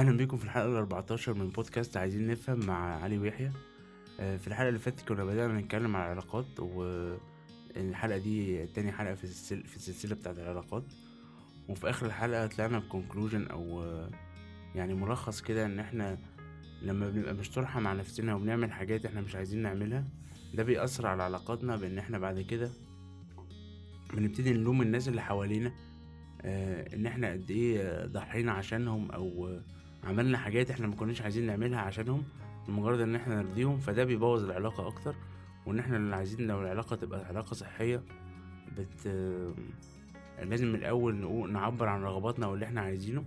أهلا بيكم في الحلقة ال 14 من بودكاست عايزين نفهم مع علي ويحيى. آه، في الحلقة اللي فاتت كنا بدأنا نتكلم عن العلاقات والحلقة دي تاني حلقة في السلسله في السلسلة بتاعت العلاقات. وفي آخر الحلقة طلعنا بكونكلوجن أو آه، يعني ملخص كده إن إحنا لما بنبقى مش طرحة مع نفسنا وبنعمل حاجات إحنا مش عايزين نعملها ده بيأثر على علاقاتنا بإن إحنا بعد كده بنبتدي نلوم الناس اللي حوالينا آه إن إحنا قد إيه ضحينا عشانهم أو عملنا حاجات إحنا ما كناش عايزين نعملها عشانهم لمجرد ان إحنا نرضيهم فده بيبوظ العلاقة أكتر وإن إحنا اللي عايزين لو العلاقة تبقى علاقة صحية بت لازم الأول نقول نعبر عن رغباتنا واللي إحنا عايزينه.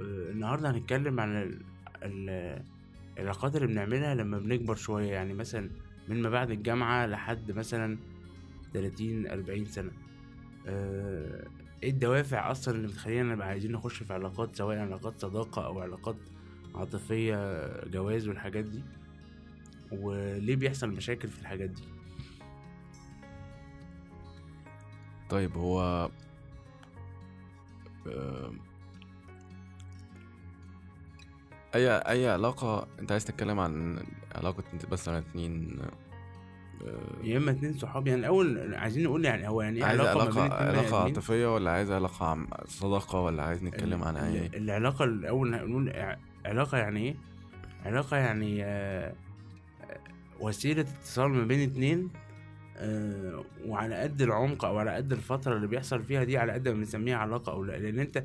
آه، النهارده هنتكلم عن ال- ال- العلاقات اللي بنعملها لما بنكبر شوية يعني مثلا من ما بعد الجامعة لحد مثلا تلاتين أربعين سنة. آه، إيه الدوافع أصلا اللي بتخلينا نبقى عايزين نخش في علاقات سواء علاقات صداقة أو علاقات عاطفية جواز والحاجات دي. وليه بيحصل مشاكل في الحاجات دي؟ طيب هو آه، أي أي علاقة أنت عايز تتكلم عن علاقة انت مثلا اتنين يا إما اتنين صحاب يعني الأول عايزين نقول يعني هو يعني إيه عايز ما بين علاقة؟ عاطفية ولا عايز علاقة عم صداقة ولا عايز نتكلم عن ال- اي العلاقة الأول نقول ع- علاقة يعني إيه؟ علاقة يعني آه، آه، وسيلة اتصال ما بين اتنين آه، وعلى قد العمق أو على قد الفترة اللي بيحصل فيها دي على قد ما بنسميها علاقة أو لا لأن أنت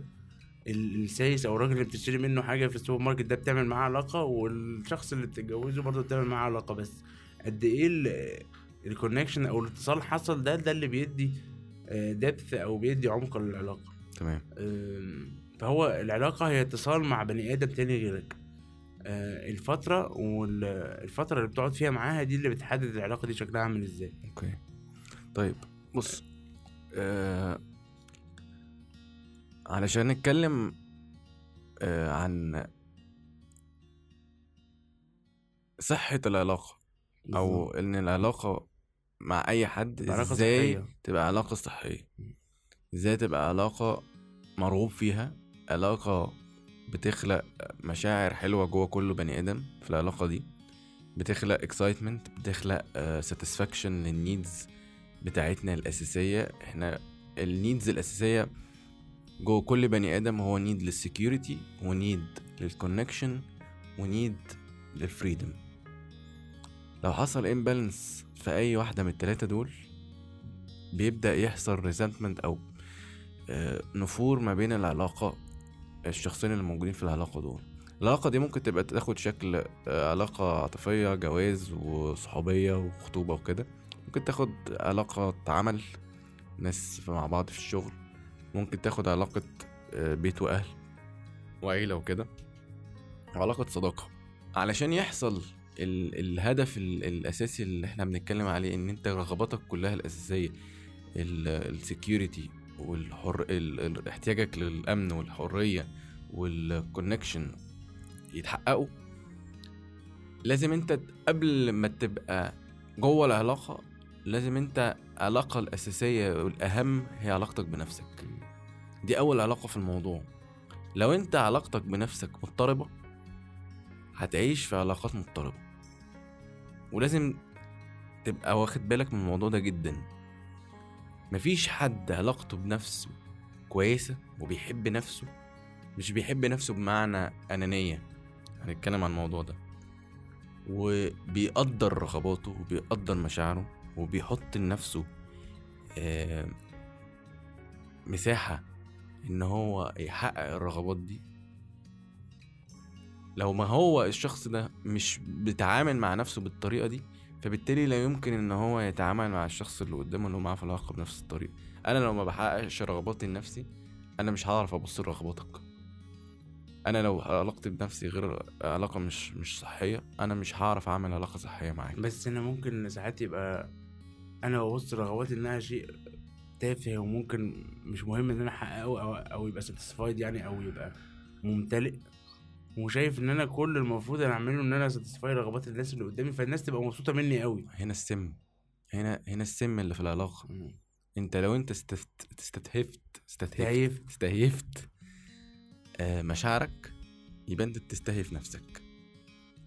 ال- السايس أو الراجل اللي بتشتري منه حاجة في السوبر ماركت ده بتعمل معاه علاقة والشخص اللي بتتجوزه برضه بتعمل معاه علاقة بس قد إيه ال connection أو الاتصال حصل ده ده اللي بيدي depth أو بيدي عمق للعلاقة. تمام. فهو العلاقة هي اتصال مع بني آدم تاني غيرك. أه، الفترة والفترة اللي بتقعد فيها معاها دي اللي بتحدد العلاقة دي شكلها عامل إزاي. okay. طيب بص آه علشان نتكلم آه عن صحة العلاقة. أو. إن العلاقة مع أي حد علاقة إزاي صحية. تبقى علاقة صحية م. إزاي تبقى علاقة مرغوب فيها علاقة بتخلق مشاعر حلوة جوه كل بني آدم في العلاقة دي بتخلق excitement بتخلق satisfaction لل needs بتاعتنا الأساسية إحنا ال needs الأساسية جوه كل بني آدم هو need لل security ونيد للكونكشن ونيد للفريدم لو حصل imbalance في أي واحدة من التلاتة دول بيبدأ يحصل resentment أو آه، نفور ما بين العلاقة الشخصين اللي موجودين في العلاقة دول. العلاقة دي ممكن تبقى تاخد شكل آه، علاقة عاطفية جواز وصحوبية وخطوبة وكده. ممكن تاخد علاقة عمل ناس مع بعض في الشغل. ممكن تاخد علاقة آه، بيت وأهل وعيلة وكده. وعلاقه صداقة. علشان يحصل ال الهدف ال الأساسي اللي إحنا بنتكلم عليه إن أنت رغباتك كلها الأساسية ال security والحر ال احتياجك للأمن والحرية وال connection يتحققوا. لازم أنت قبل ما تبقى جوه العلاقة لازم أنت العلاقه الأساسية والأهم هي علاقتك بنفسك. دي أول علاقة في الموضوع. لو أنت علاقتك بنفسك مضطربة هتعيش في علاقات مضطربة. ولازم تبقى واخد بالك من الموضوع ده جدا. مفيش حد علاقته بنفسه كويسة وبيحب نفسه مش بيحب نفسه بمعنى أنانية هنتكلم عن الموضوع ده. وبيقدر رغباته وبيقدر مشاعره وبيحط لنفسه آه، مساحة إن هو يحقق الرغبات دي. لو ما هو الشخص ده مش بيتعامل مع نفسه بالطريقة دي فبالتالي لا يمكن إن هو يتعامل مع الشخص اللي قدامه اللي هو معاه في العلاقة بنفس الطريقة. أنا لو ما بحققش رغباتي لنفسي أنا مش هعرف أبص لرغباتك. أنا لو علاقتي بنفسي غير علاقة مش مش صحية أنا مش هعرف أعمل علاقة صحية معاك. بس أنا ممكن ساعات يبقى أنا ببص لرغباتي إنها شيء تافه وممكن مش مهم إن أنا أحققه أو أو يبقى satisfied يعني أو يبقى ممتلئ. وشايف إن أنا كل المفروض أنا أعمله إن أنا satisfy رغبات الناس اللي قدامي فالناس تبقى مبسوطة مني قوي هنا السم هنا هنا السم اللي في العلاقة. أنت لو أنت استفت استتهفت استتهفت تهيف استهيفت آه، مشاعرك يبقى انت بتستهيف نفسك.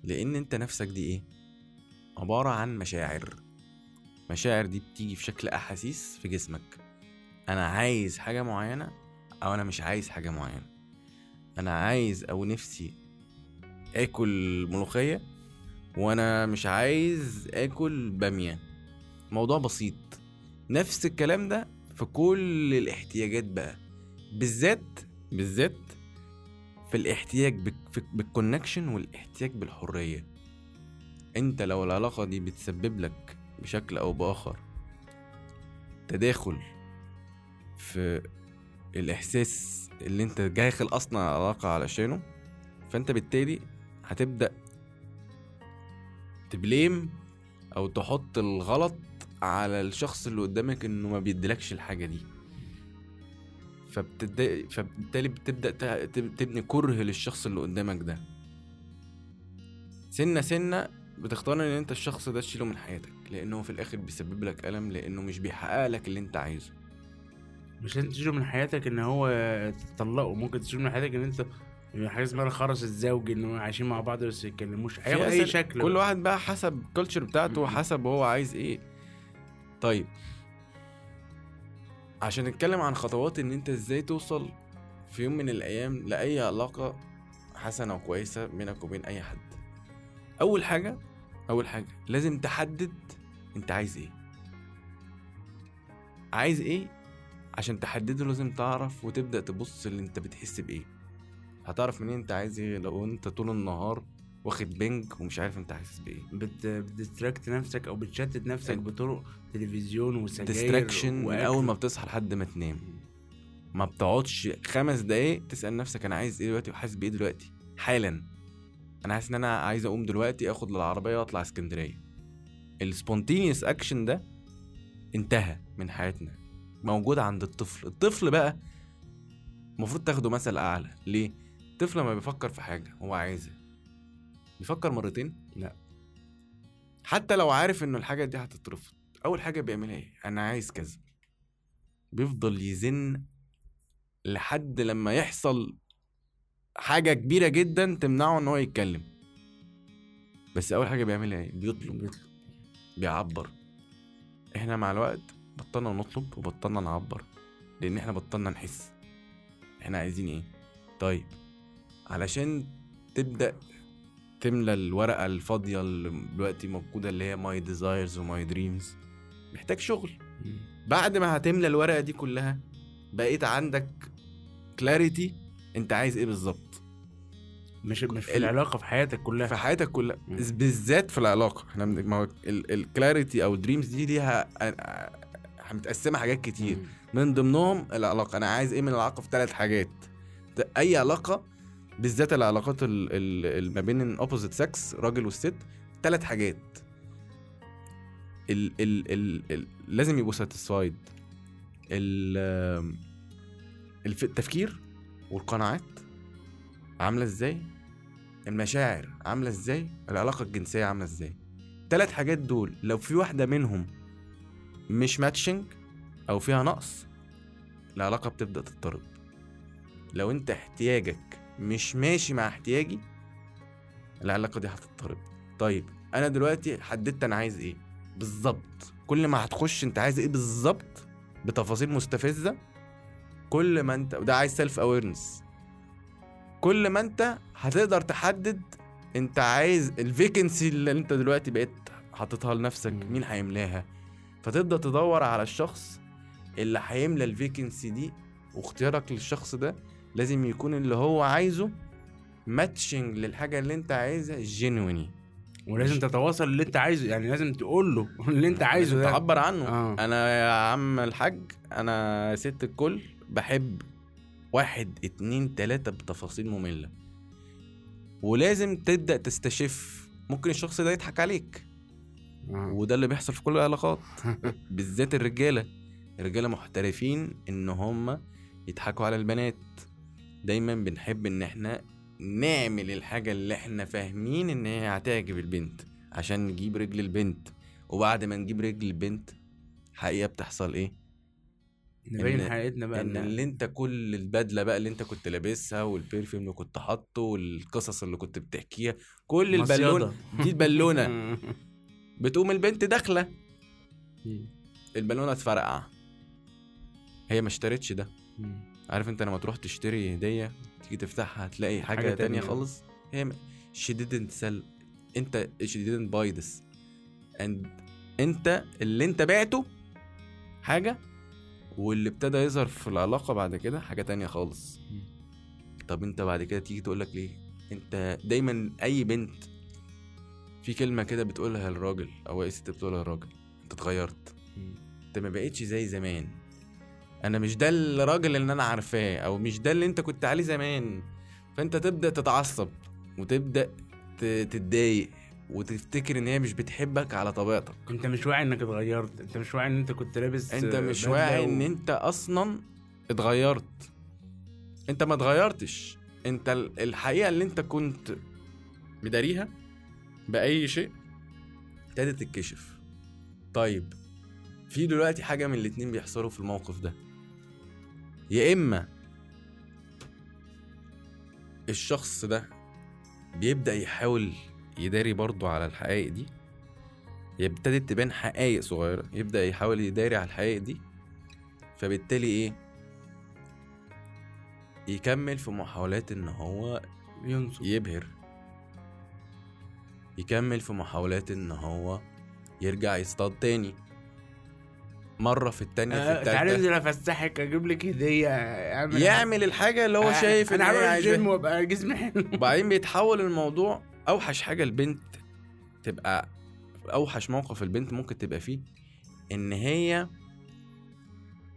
لأن أنت نفسك دي إيه؟ عبارة عن مشاعر. مشاعر دي بتيجي في شكل أحاسيس في جسمك. أنا عايز حاجة معينة أو أنا مش عايز حاجة معينة. أنا عايز أو نفسي آكل ملوخية وأنا مش عايز آكل بامية موضوع بسيط. نفس الكلام ده في كل الاحتياجات بقى. بالذات بالذات في الاحتياج بالكونكشن والاحتياج بالحرية. أنت لو العلاقة دي بتسبب لك بشكل أو بآخر تداخل في الإحساس اللي أنت داخل أصلا علاقة علشانه فأنت بالتالي هتبدأ تبليم أو تحط الغلط على الشخص اللي قدامك إنه ما بيديلكش الحاجة دي. فبالتالي تب- تبني كره للشخص اللي قدامك ده سنة سنة بتختار إن أنت الشخص ده تشيله من حياتك لأنه في الآخر بيسبب لك ألم لأنه مش بيحقق لك اللي أنت عايزه مش لازم تشيله من حياتك إن هو تطلقه ممكن تشيله من حياتك إن أنت حاجة اسمها الخرس الزوجي إن هم عايشين مع بعض بس ما يتكلموش. أي أسل- شكل كل. واحد بقى حسب الكالتشر بتاعته. وحسب هو عايز إيه. طيب. عشان نتكلم عن خطوات إن أنت إزاي توصل في يوم من الأيام لأي علاقة حسنة وكويسة بينك وبين أي حد. أول حاجة أول حاجة لازم تحدد أنت عايز إيه. عايز إيه؟ عشان تحدده لازم تعرف وتبدأ تبص اللي أنت بتحس بإيه. هتعرف منين انت عايز إيه لو انت طول النهار واخد بنج ومش عارف انت حاسس بإيه. بت بت distract نفسك أو بتشتت نفسك ال- بطرق تلفزيون وسجاير distraction من. أول ما بتصحى لحد ما تنام. ما بتقعدش خمس دقايق تسأل نفسك أنا عايز إيه دلوقتي وحاسس بإيه دلوقتي. حالا. أنا حاسس إن أنا عايز أقوم دلوقتي آخد العربيه وأطلع اسكندرية. ال spontaneous action ده انتهى من حياتنا. موجود عند الطفل. الطفل بقى المفروض تاخده مثل أعلى. ليه؟ الطفل لما بيفكر في حاجة هو عايزها بيفكر مرتين؟ لا. حتى لو عارف إنه الحاجة دي هتترفض أول حاجة بيعملها إيه؟ أنا عايز كذا. بيفضل يزن لحد لما يحصل حاجة كبيرة جدا تمنعه إن هو يتكلم. بس أول حاجة بيعملها إيه؟ بيطلب بيطلب. بيعبر. إحنا مع الوقت بطلنا نطلب وبطلنا نعبر لأن إحنا بطلنا نحس. إحنا عايزين إيه؟ طيب. علشان تبدأ تملى الورقة الفاضية اللي دلوقتي موجودة اللي هي my desires و my dreams محتاج شغل. بعد ما هتملى الورقة دي كلها بقيت عندك clarity انت عايز إيه بالظبط. مش مش في ال- العلاقة في حياتك كلها. في حياتك كلها. بالذات في العلاقة. إحنا ما هو ال clarity أو ال dreams دي ليها متقسمه حاجات كتير. مم. من ضمنهم العلاقة. أنا عايز إيه من العلاقة؟ في ثلاث حاجات. أي علاقة بالذات العلاقات ال- ال- ال- ما بين ال opposite sex راجل والست ثلاث حاجات. ال ال ال لازم يبقوا satisfied التفكير والقناعات عاملة إزاي؟ المشاعر عاملة إزاي؟ العلاقة الجنسية عاملة إزاي؟ ثلاث حاجات دول لو في واحدة منهم مش ماتشنج أو فيها نقص العلاقة بتبدأ تضطرب. لو انت احتياجك مش ماشي مع احتياجي العلاقة دي هتضطرب. طيب أنا دلوقتي حددت أنا عايز إيه؟ بالظبط. كل ما هتخش أنت عايز إيه بالظبط؟ بتفاصيل مستفزة. كل ما أنت وده عايز self awareness كل ما أنت هتقدر تحدد أنت عايز ال vacancy اللي أنت دلوقتي بقيت حاططها لنفسك. مين هيملاها؟ فتبدا تدور على الشخص اللي هيملى ال vacancy دي واختيارك للشخص ده لازم يكون اللي هو عايزه matching للحاجة اللي انت عايزها جينويني ولازم تتواصل اللي انت عايزه يعني لازم تقول له اللي انت عايزه ده. تعبر عنه. آه. أنا يا عم الحاج أنا ست الكل بحب واحد اتنين تلاتة بتفاصيل مملة. ولازم تبدأ تستشف. ممكن الشخص ده يضحك عليك. آه. وده اللي بيحصل في كل العلاقات. بالذات الرجالة. الرجالة محترفين إن هم يضحكوا على البنات. دايما بنحب إن إحنا نعمل الحاجة اللي إحنا فاهمين إن هي هتعجب البنت عشان نجيب رجل البنت. وبعد ما نجيب رجل البنت حقيقة بتحصل إيه؟ نبين حقيقتنا بقى إن اللي أنت كل البدلة بقى اللي أنت كنت لابسها والبرفيوم اللي كنت حاطه والقصص اللي كنت بتحكيها كل البالونة. دي البالونة. بتقوم البنت داخلة. البالونة اتفرقع. هي ما اشترتش ده. عارف انت لما تروح تشتري هدية تيجي تفتحها تلاقي حاجة, حاجة تانية تانية. خالص. هي she didn't sell. انت she didn't buy this. And انت اللي انت بعته حاجة واللي ابتدى يظهر في العلاقة بعد كده حاجة تانية خالص. طب انت بعد كده تيجي تقولك ليه؟ انت دايما أي بنت في كلمة كده بتقولها للراجل أو أي ست بتقولها للراجل أنت اتغيرت. أنت ما بقتش زي زمان. أنا مش ده الراجل اللي أنا عارفاه أو مش ده اللي انت كنت عليه زمان. فانت تبدأ تتعصب وتبدأ تتضايق وتفتكر ان هي مش بتحبك على طبيعتك. انت مش واعي انك اتغيرت انت مش واعي ان انت كنت لابس انت آه، مش واعي و- ان انت أصلا اتغيرت. انت ما اتغيرتش. انت ال- الحقيقة اللي انت كنت مداريها بأي شيء ابتدت تتكشف. طيب في دلوقتي حاجة من الاتنين بيحصلوا في الموقف ده. يا إما الشخص ده بيبدأ يحاول يداري برضه على الحقائق دي ابتدت تبان حقائق صغيرة يبدأ يحاول يداري على الحقائق دي فبالتالي إيه؟ يكمل في محاولات إن هو ينصب يبهر. يكمل في محاولات إن هو يرجع يصطاد تاني. مرة في التانية في آه، تعالى التالتة انزل افسحك أجيب لك هدية. اعمل يعمل الحاجة اللي هو آه، شايف أنا عامل جيم وأبقى جسمي حلو. وبعدين بيتحول الموضوع أوحش حاجة البنت تبقى أوحش موقف البنت ممكن تبقى فيه إن هي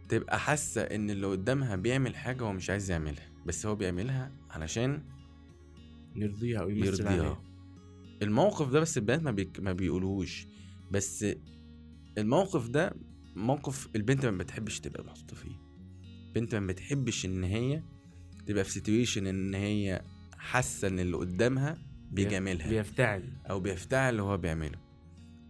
تبقى حاسة إن اللي قدامها بيعمل حاجة هو مش عايز يعملها. بس هو بيعملها علشان يرضيها أو يرضيها. عليها. الموقف ده بس البنات ما, بيك... ما بيقولوش. بس الموقف ده موقف البنت ما بتحبش تبقى محطوطة فيه. البنت ما بتحبش إن هي تبقى في situation إن هي حاسة إن اللي قدامها بيجاملها. بيفتعل. أو بيفتعل اللي هو بيعمله.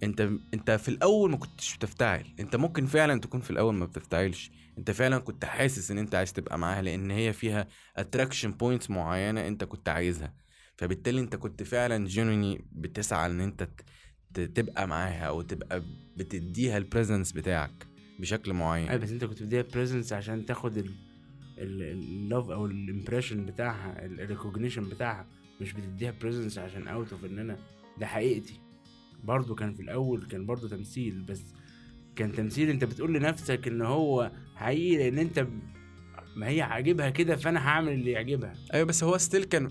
أنت أنت في الأول ما كنتش بتفتعل. أنت ممكن فعلا تكون في الأول ما بتفتعلش. أنت فعلا كنت حاسس إن أنت عايز تبقى معاها لأن هي فيها attraction points معينة أنت كنت عايزها. فبالتالي أنت كنت فعلا جينوني بتسعى إن أنت تبقى معاها أو تبقى بتديها ال presence بتاعك بشكل معين. اي بس أنت كنت بديها presence عشان تاخد ال ال love أو ال admiration بتاعها ال recognition بتاعها. مش بتديها presence عشان out of إن أنا ده حقيقتي. برضو كان في الأول كان برضو تمثيل بس كان تمثيل أنت بتقول لنفسك إن هو حقيقي لأن أنت ما هي عاجبها كده فأنا هعمل اللي يعجبها. أيوه بس هو still كان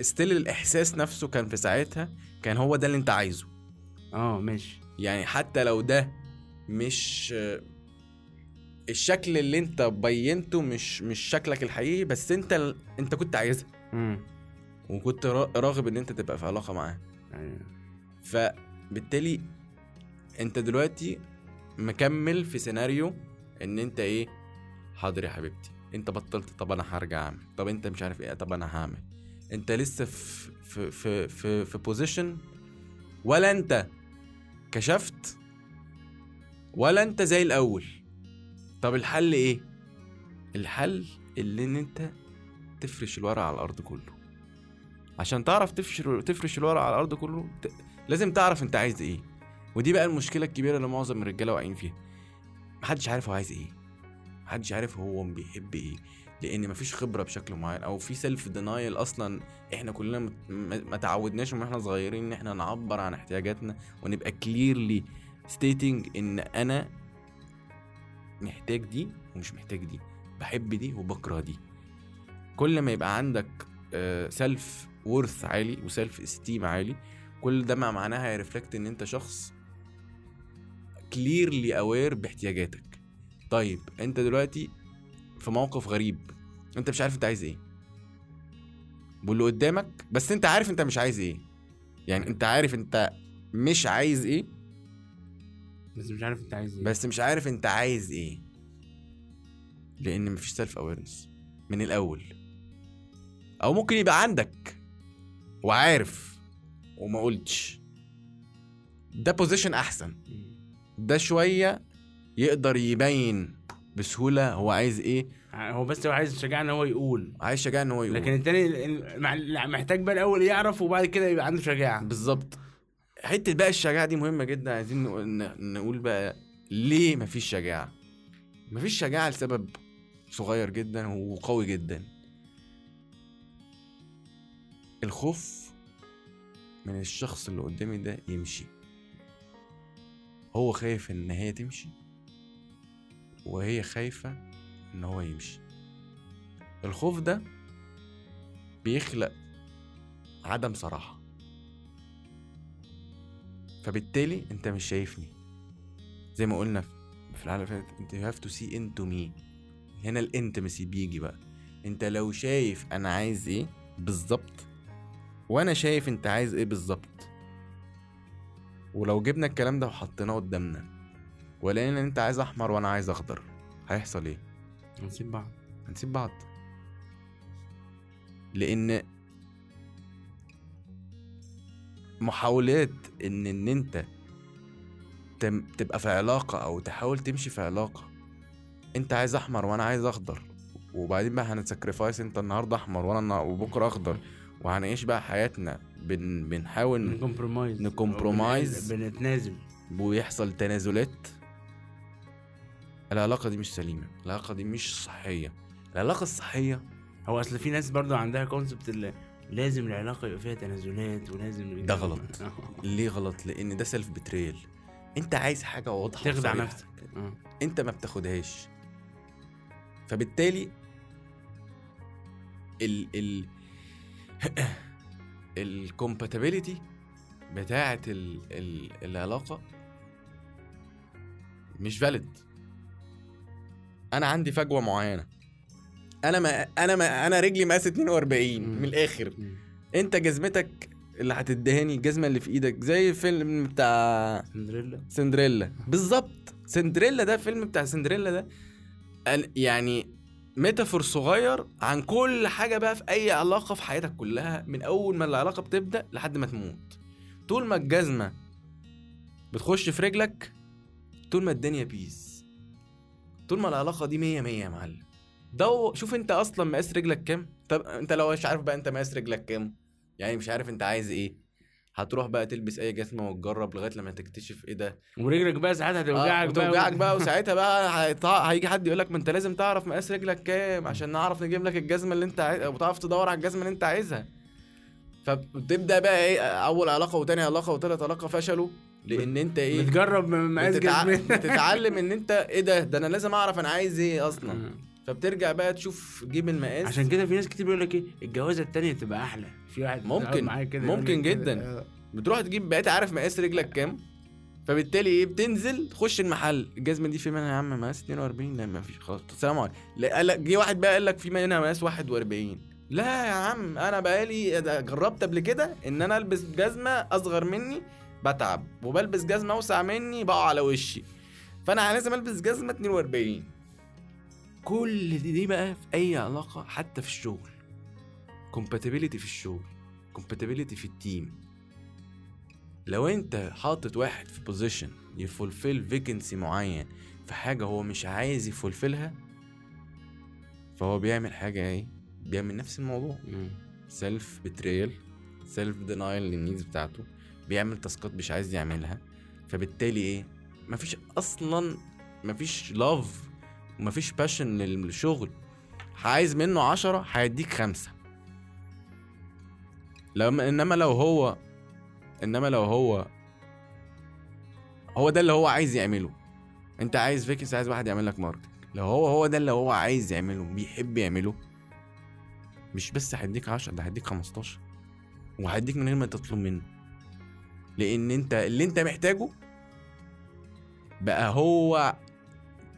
still الإحساس نفسه كان في ساعتها كان هو ده اللي أنت عايزه. آه ماشي. يعني حتى لو ده مش الشكل اللي انت بينته مش مش شكلك الحقيقي بس انت ال... انت كنت عايزها. امم وكنت را- راغب ان انت تبقى في علاقة معاه يعني فبالتالي انت دلوقتي مكمل في سيناريو ان انت إيه حاضر يا حبيبتي. انت بطلت طب أنا هرجع اعمل. طب انت مش عارف إيه طب أنا هعمل. انت لسه في في في في, في position ولا انت كشفت ولا انت زي الأول. طب الحل إيه؟ الحل اللي إن أنت تفرش الورق على الأرض كله. عشان تعرف تفرش تفرش الورق على الأرض كله ت... لازم تعرف أنت عايز إيه. ودي بقى المشكلة الكبيرة اللي معظم الرجالة واقعين فيها. محدش عارف هو عايز إيه. محدش عارف هو بيحب إيه. لأن مفيش خبرة بشكل معين أو في self-denial أصلا إحنا كلنا ما تعودناش من إحنا صغيرين ان إحنا نعبر عن احتياجاتنا ونبقى clearly stating ان أنا محتاج دي ومش محتاج دي بحب دي وبكره دي. كل ما يبقى عندك self-worth عالي و self-esteem عالي كل ده مع معناها هي reflect ان انت شخص clearly aware باحتياجاتك. طيب انت دلوقتي في موقف غريب. انت مش عارف انت عايز إيه. واللي قدامك بس انت عارف انت مش عايز إيه. يعني انت عارف انت مش عايز إيه. بس مش عارف انت عايز إيه. بس مش عارف انت عايز إيه. لأن مفيش self-awareness من الأول. أو ممكن يبقى عندك وعارف وما قلتش. ده position أحسن. ده شوية يقدر يبين بسهولة هو عايز إيه؟ هو بس هو عايز يشجع إن هو يقول. عايز شجاعه إن هو يقول. لكن التاني محتاج بقى الأول يعرف وبعد كده يبقى عنده شجاعة. بالظبط. حتة بقى الشجاعة دي مهمة جدا عايزين نقول بقى ليه مفيش شجاعة؟ مفيش شجاعة لسبب صغير جدا وقوي جدا. الخوف من الشخص اللي قدامي ده يمشي. هو خايف إن هي تمشي؟ وهي خايفة إن هو يمشي. الخوف ده بيخلق عدم صراحة. فبالتالي أنت مش شايفني. زي ما قلنا في الحلقة اللي فاتت أنت you have to see into me. هنا الانتمسي بيجي بقى. أنت لو شايف أنا عايز إيه بالظبط وأنا شايف أنت عايز إيه بالظبط ولو جبنا الكلام ده وحطيناه قدامنا ولقينا ان أنت عايز أحمر وأنا عايز أخضر. هيحصل إيه؟ نسيب بعض. هنسيب بعض. لأن محاولات ان إن أنت تبقى في علاقة أو تحاول تمشي في علاقة. أنت عايز أحمر وأنا عايز أخضر. وبعدين بقى هن sacrifice أنت النهارده أحمر وأنا وبكرة أخضر. وهنعيش بقى حياتنا بن بنحاول ن compromise. ن compromise. بن- بنتنازل. ويحصل تنازلات. العلاقة دي مش سليمة العلاقة دي مش صحية العلاقة الصحية هو أصل في ناس برضو عندها concept اللي لازم العلاقة يبقى فيها تنازلات ولازم ده غلط. ليه غلط لأن ده self-betrayal أنت عايز حاجة واضحة تخدع. نفسك آه. أنت ما بتاخدهاش فبالتالي ال ال ال compatibility بتاعة ال ال العلاقة مش valid أنا عندي فجوة معينة. أنا ما أنا ما أنا رجلي مقاس 42 مم. من الآخر. مم. أنت جزمتك اللي هتدهني الجزمة اللي في إيدك زي الفيلم بتاع سندريلا. سندريلا. بالظبط. سندريلا ده فيلم بتاع سندريلا ده يعني ميتافور صغير عن كل حاجة بقى في أي علاقة في حياتك كلها من أول ما العلاقة بتبدأ لحد ما تموت. طول ما الجزمة بتخش في رجلك طول ما الدنيا peace طول ما العلاقة دي مية مية يا معلم. دو شوف انت أصلا مقاس رجلك كام؟ طب انت لو مش عارف بقى انت مقاس رجلك كام؟ يعني مش عارف انت عايز إيه. هتروح بقى تلبس أي جزمة وتجرب لغاية لما تكتشف إيه ده. ورجلك بقى ساعات هتوجعك آه بقى وتوجعك بقى وساعتها بقى هيطع... هيجي حد يقول لك ما انت لازم تعرف مقاس رجلك كام عشان نعرف نجيب لك الجزمة اللي انت عايز وتعرف تدور على الجزمة اللي انت عايزها. فبتبدأ بقى إيه أول علاقة وتاني علاقة وتالت علاقة فشلوا. لأن انت إيه؟ بتجرب مقاس بتتع... بتتعلم ان انت إيه ده؟ ده أنا لازم اعرف أنا عايز إيه أصلا. فبترجع بقى تشوف جيب المقاس. عشان كده في ناس كتير بيقول لك إيه؟ الجوازة التانية تبقى أحلى. في واحد ممكن. معايا كده ممكن لك كده. جداً. آه. بتروح تجيب بقيت عارف مقاس رجلك كام؟ فبالتالي إيه؟ بتنزل تخش المحل. الجزمة دي في منها يا عم مقاس 42 لا ما فيش خلاص السلام عليكم. لا جه واحد بقى قال لك في منها مقاس 41 لا يا عم أنا بقالي جربت قبل كده إن أنا ألبس جزمة أصغر مني بتعب وبلبس جزمة اوسع مني بقع على وشي. فأنا لازم ألبس جزمة 42 كل دي, بقى في أي علاقة؟ حتى في الشغل. compatibility في الشغل. compatibility في ال team لو أنت حاطط واحد في position ي fulfill vacancy معين في حاجة هو مش عايز ي fulfill ها فهو بيعمل حاجة إيه؟ بيعمل نفس الموضوع. self-betrayal self-denial لل needs بتاعته. بيعمل task ات مش عايز يعملها فبالتالي إيه مفيش أصلا مفيش love ومفيش passion للشغل. عايز منه عشرة هيديك خمسة. لما إنما لو هو إنما لو هو هو ده اللي هو عايز يعمله. أنت عايز fix عايز واحد يعمل لك marketing لو هو هو ده اللي هو عايز يعمله بيحب يعمله مش بس هيديك 10 ده هيديك 15 وهيديك من غير ما تطلب منه. لأن انت اللي انت محتاجه بقى هو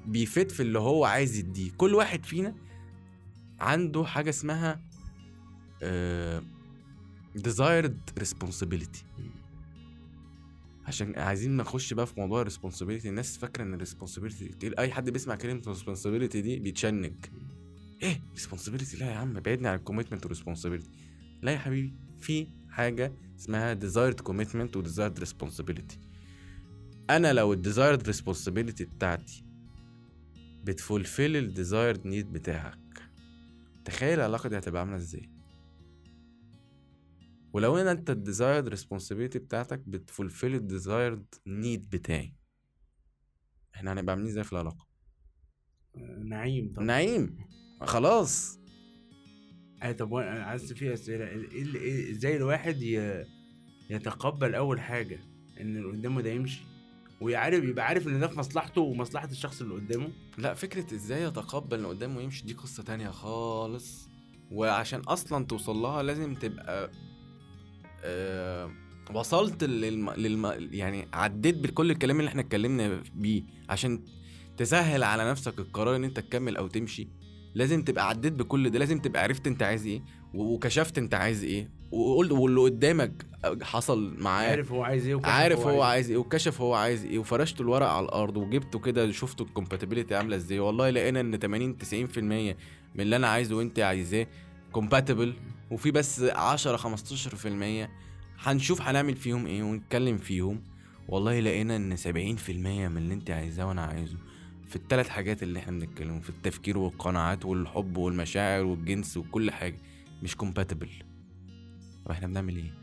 بي fit في اللي هو عايز يديه. كل واحد فينا عنده حاجة اسمها آه desired responsibility. عشان عايزين نخش بقى في موضوع ال responsibility الناس فاكرة إن ال responsibility تقيل. أي حد بيسمع كلمة responsibility دي بيتشنج. إيه؟ responsibility لا يا عم بعدني عن ال commitment وال responsibility لا يا حبيبي في حاجة اسمها desired commitment و desired responsibility. أنا لو ال desired responsibility بتاعتي بت fulfill ال desired need بتاعك تخيل العلاقة دي هتبقى عاملة إزاي؟ ولو ان أنت ال desired responsibility بتاعتك بت fulfill ال desired need بتاعي إحنا هنبقى عاملين إزاي في العلاقة؟ نعيم طبعا. نعيم خلاص. اي طب وأنا عايز في أسئلة. إزاي الواحد. يتقبل أول حاجة؟ إن اللي قدامه ده يمشي. ويعرف يبقى عارف إن ده في مصلحته ومصلحة الشخص اللي قدامه. لا فكرة إزاي يتقبل اللي قدامه يمشي دي قصة تانية خالص. وعشان أصلا توصل لها لازم تبقى آه وصلت للم... للم... يعني عديت بكل الكلام اللي إحنا اتكلمنا بيه عشان تسهل على نفسك القرار إن أنت تكمل أو تمشي. لازم تبقى عديت بكل ده لازم تبقى عرفت أنت عايز إيه وكشفت أنت عايز إيه وقلت واللي قدامك حصل معاه عارف هو عايز إيه وكشف عارف هو عايز إيه. وكشف هو عايز إيه وفرشت الورق على الأرض وجبته كده شفتوا الكومباتيبيليتي عاملة إزاي. والله لقينا إن 80 90% من اللي أنا عايزه وأنت عايزاه compatible وفي بس 10 15% هنشوف هنعمل فيهم إيه ونتكلم فيهم. والله لقينا إن 70% من اللي أنت عايزاه وأنا عايزه. في الثلاث حاجات اللي إحنا بنتكلم في التفكير والقناعات والحب والمشاعر والجنس وكل حاجة. مش compatible طب إحنا بنعمل إيه؟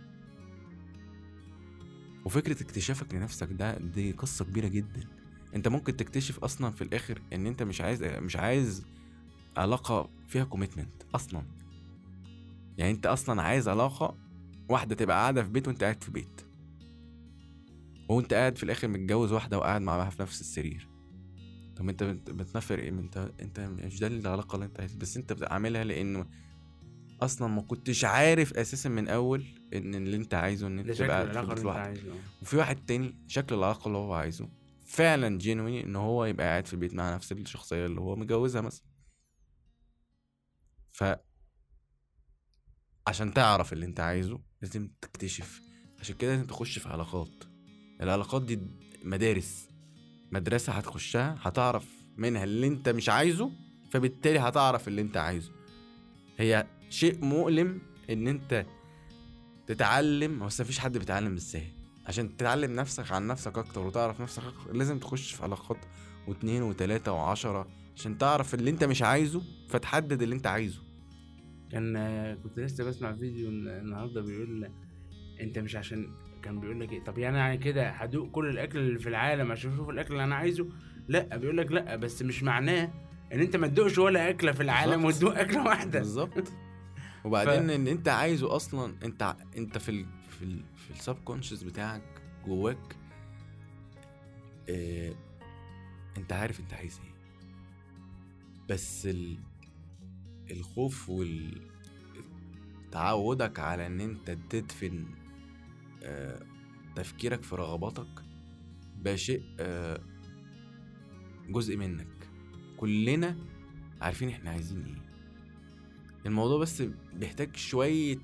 وفكرة اكتشافك لنفسك ده دي قصة كبيرة جدا. انت ممكن تكتشف أصلا في الآخر إن انت مش عايز مش عايز علاقة فيها كوميتمنت أصلا. يعني انت أصلا عايز علاقة واحدة تبقى قاعدة في بيت وانت قاعد في بيت. وانت قاعد في الآخر متجوز واحدة وقاعد معاها في نفس السرير. طب أنت بت- بتنفر إيه؟ أنت أنت مش ده العلاقة اللي أنت عايز بس أنت بتعملها لأنه أصلا ما كنتش عارف أساسا من أول إن اللي أنت عايزه إن أنت تبقى قاعد العلاقة لوحدك. عايزه. وفي واحد تاني شكل العلاقة اللي هو عايزه. فعلا جينوين إن هو يبقى قاعد في البيت مع نفس الشخصية اللي هو متجوزها مثلا. ف عشان تعرف اللي أنت عايزه لازم تكتشف. عشان كده لازم تخش في علاقات. العلاقات دي مدارس. مدرسة هتخشها هتعرف منها اللي انت مش عايزه فبالتالي هتعرف اللي انت عايزه. هي شيء مؤلم إن انت تتعلم بس مفيش حد بيتعلم بالسهل عشان تتعلم نفسك عن نفسك أكتر وتعرف نفسك أكتر لازم تخش في علاقات واتنين وتلاتة وعشرة عشان تعرف اللي انت مش عايزه فتحدد اللي انت عايزه. كان آه، كنت لسه بسمع فيديو الن- النهارده بيقول انت مش عشان كان بيقول لك إيه طب يعني يعني كده هدوق كل الأكل اللي في العالم عشان أشوف الأكل اللي أنا عايزه؟ لأ بيقول لك لأ بس مش معناه إن أنت ما تدوقش ولا أكلة في العالم. وتدوق أكلة واحدة. بالظبط. وبعدين إن أنت عايزه أصلا أنت أنت في ال في ال في السب كونشس بتاعك جواك آه أنت عارف أنت عايز إيه. بس ال الخوف وال تعودك على إن أنت تدفن تفكيرك في رغباتك بقى شيء آه جزء منك. كلنا عارفين إحنا عايزين إيه. الموضوع بس بيحتاج شوية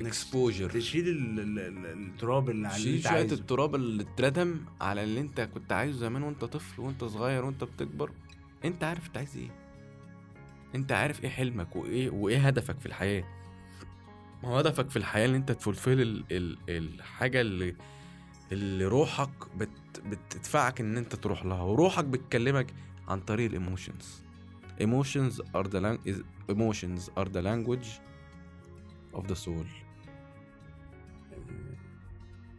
exposure تشيل ال- ال- ال- التراب اللي على اللي شيل أنت شوية عايزه. التراب اللي اتردم على اللي أنت كنت عايزه زمان وأنت طفل وأنت صغير وأنت بتكبر. أنت عارف أنت عايز إيه. أنت عارف إيه حلمك وإيه وإيه هدفك في الحياة. ما هو هدفك في الحياة إن أنت ت fulfill ال ال الحاجة اللي اللي روحك بت بتدفعك إن أنت تروح لها وروحك بتكلمك عن طريق الإيموشنز. emotions are the lang- is- emotions are the language of the soul.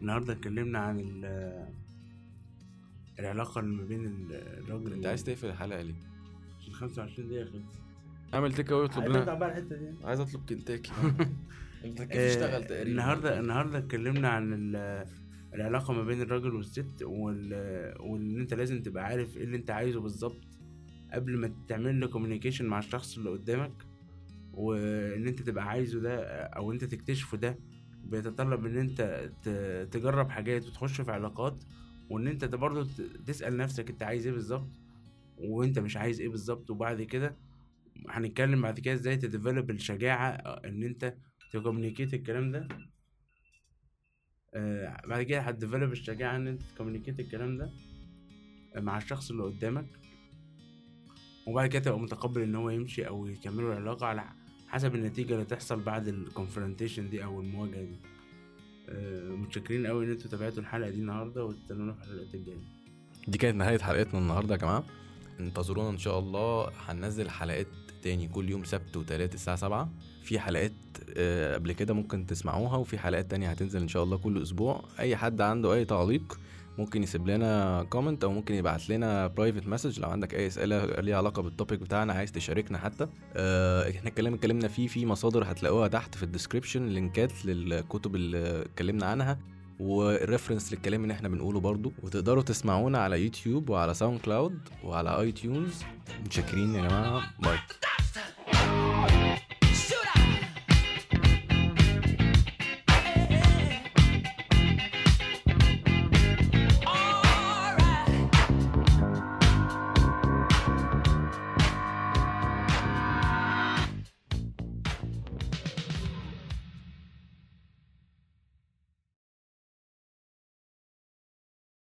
النهارده اتكلمنا عن ال- العلاقة اللي ما بين ال- الراجل أنت عايز تقفل الحلقة ليه؟ عشان 25 دقيقة خلص أعمل تيك اوي واطلب لنا عايز أطلب كنتاكي آه، اشتغل تقريبا؟ النهارده النهارده اتكلمنا عن ال- العلاقة ما بين الراجل والست وال... وان انت لازم تبقى عارف إيه اللي انت عايزه بالظبط قبل ما تعمل له كوميونيكيشن مع الشخص اللي قدامك وان انت تبقى عايزه ده أو انت تكتشفه ده بيتطلب ان انت تجرب حاجات وتخش في علاقات وان انت برضه تسأل نفسك انت عايز إيه بالظبط وانت مش عايز إيه بالظبط وبعد كده هنتكلم بعد كده إزاي ت develop الشجاعة ان انت ت communicate الكلام ده. آه بعد كده هت develop الشجاعة إن أنت ت communicate الكلام ده مع الشخص اللي قدامك. وبعد كده تبقى متقبل إن هو يمشي أو يكملوا العلاقة على حسب النتيجة اللي تحصل بعد ال confrontation دي أو المواجهة دي. آه متشكرين قوي إن أنتوا تابعتوا الحلقة دي النهاردة وتستنونا في الحلقات الجاية. دي كانت نهاية حلقتنا النهاردة يا جماعة. انتظرونا إن شاء الله هننزل حلقات تاني كل يوم سبت وتلات الساعة سبعة. في حلقات آه، قبل كده ممكن تسمعوها وفي حلقات تانية هتنزل إن شاء الله كل أسبوع. أي حد عنده أي تعليق ممكن يسيب لنا comment أو ممكن يبعت لنا private message لو عندك أي أسئلة ليها علاقة بال topic بتاعنا عايز تشاركنا حتى آه، إحنا الكلام اتكلمنا فيه في مصادر هتلاقوها تحت في ال description لينكات للكتب اللي اتكلمنا عنها وال reference للكلام اللي إحنا بنقوله برضو. وتقدروا تسمعونا على يوتيوب وعلى SoundCloud وعلى iTunes متشكرين يا جماعة. bye